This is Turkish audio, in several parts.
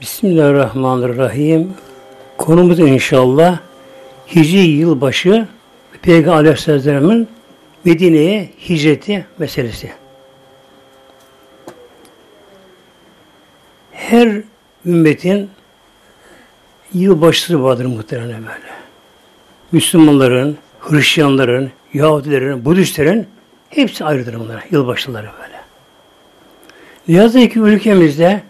Bismillahirrahmanirrahim. Konumuz inşallah Hicri yılbaşı Peygamber Aleyhisselam'ın Medine'ye hicreti meselesi. Her ümmetin yılbaşısı vardır muhtemelen böyle. Müslümanların, Hristiyanların, Yahudilerin, Budistlerin hepsi ayrıdır bunlara, yılbaşıları böyle. Yazık ki ülkemizde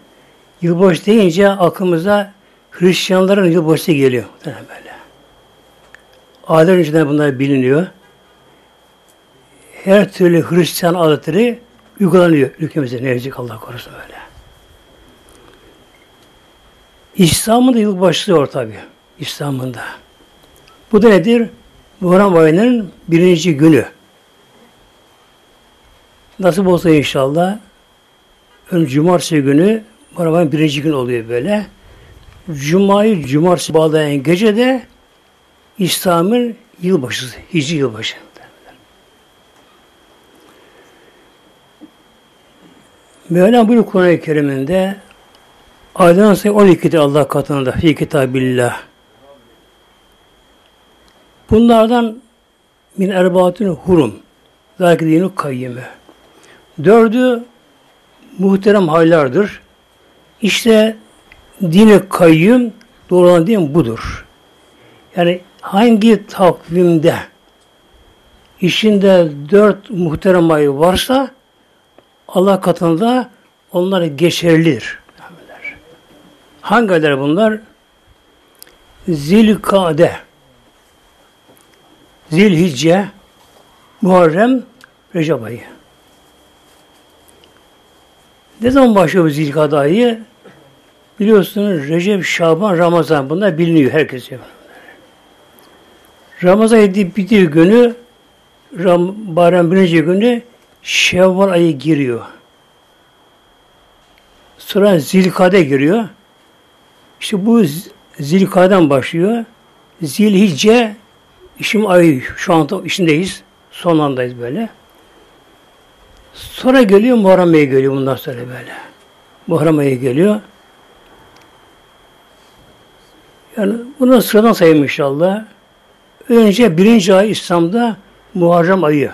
Yılbaşı deyince aklımıza Hristiyanların yılbaşı geliyor. Böyle. Aylar önceden bunlar biliniyor. Her türlü Hristiyan adetleri uygulanıyor ülkemizde. Ne Allah korusun böyle. İslam'ın da yılbaşısı var tabi. İslam'ın da. Bu da nedir? Muharrem ayının birinci günü. Nasıl olsa inşallah ön cumartesi günü Muharrem birinci gün oluyor böyle. Cuma'yı cumartesi bağlayan gece de İslam'ın yılbaşısı, Hicri yılbaşı. Mevlam bu Kur'an-ı Kerim'inde aydan sayı 12'de Allah katında fi kitabillah. Bunlardan min erbaatün hurum. Zâki dinu kayyime. Dördü muhterem haylardır. İşte dini kayyum doğru olan din budur. Yani hangi takvimde işinde dört muhterem ay varsa Allah katında onlar geçerlidir. Hangi aylar bunlar? Zilkade, Zilhicce, Muharrem, Recep ayı. Ne zaman başlıyor bu Zilkade ayı? Biliyorsunuz Recep, Şaban, Ramazan bunlar biliniyor herkes. Ramazan ayı bitiyor günü Ram, bayram birinci günü Şevval ayı giriyor. Sonra Zilkade giriyor. İşte bu Zilkade'den başlıyor. Zilhicce işim ayı şu anda işindeyiz. Son andayız böyle. Sonra geliyor Muharrem ayı geliyor bundan sonra böyle. Muharrem ayı geliyor. Yani bunu sıradan sayayım inşallah. Önce birinci ay İslam'da Muharrem ayı.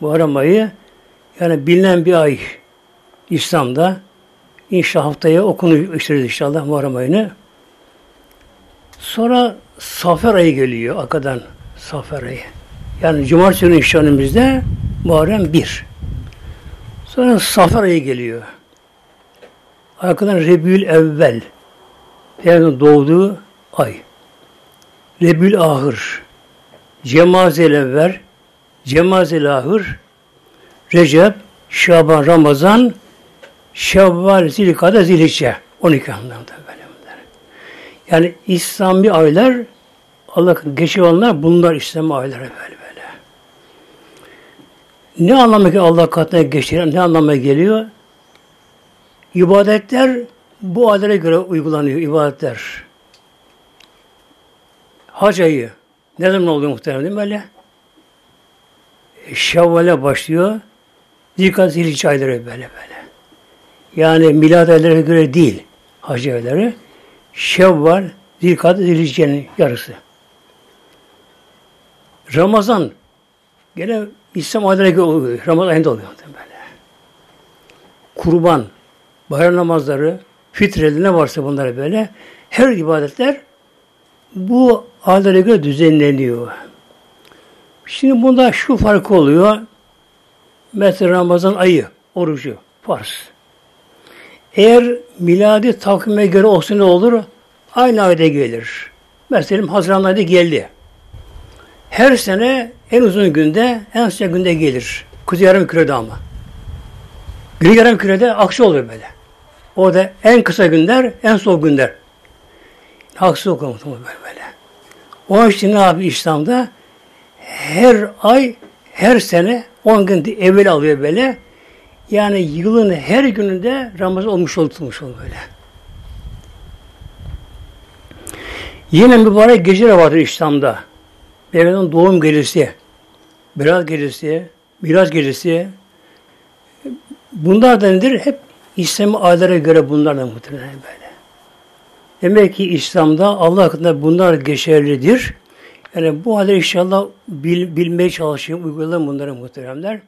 Muharrem ayı yani bilinen bir ay İslam'da. İnşallah haftaya okunu işleriz inşallah Muharrem ayını. Sonra Safer ayı geliyor arkadan. Safer ayı. Yani Cumartesi günü işlemimizde Muharrem bir. Sonra Safer ayı geliyor. Arkadan Rebül Evvel. Peygamberin doğduğu ay. Rebül Ahır, Cemazel Evver, Cemazel Ahır, Recep, Şaban, Ramazan, Şevval, Zilkade, Zilhicce. 12 anlamda böyle. Yani İslami aylar Allah geçiyor olanlar bunlar İslami böyle böyle. Ne anlamı ki Allah katına geçiren ne anlamına geliyor? İbadetler bu aylara göre uygulanıyor ibadetler. Hac ayı ne zaman oluyor muhtemelen değil mi böyle? E, Şevval'e başlıyor. Zilkat zilhiç ayları böyle böyle. Yani milad aylarına göre değil hac ayları. Şevval, Zilkat, Zilhicce'nin yarısı. Ramazan gene İslam göre oluyor. Ramazan ayında oluyor böyle. Kurban, bayram namazları, fitreli ne varsa bunlar böyle. Her ibadetler bu adete göre düzenleniyor. Şimdi bunda şu fark oluyor. Mesela Ramazan ayı, orucu, farz. Eğer miladi takvime göre olsun ne olur? Aynı ayda gelir. Mesela Haziran ayda geldi. Her sene en uzun günde, en sıcak günde gelir. Kuzey yarım kürede ama. Güney yarım kürede aksi oluyor böyle. O da en kısa günler, en soğuk günler. Haksız okuyor böyle böyle. O için ne yapıyor İslam'da? Her ay, her sene 10 gün evvel alıyor böyle. Yani yılın her gününde Ramazan olmuş olmuş oluyor böyle. Yine mübarek geceler vardır İslam'da. Peygamberin doğum gecesi, Berat gecesi, Miraç gecesi. Bunlar da nedir? Hep İslami aylara göre bunlar da muhtemelen böyle. Demek ki İslam'da Allah hakkında bunlar geçerlidir. Yani bu halde inşallah bil, bilmeye çalışayım, uygulayalım bunları muhteremler.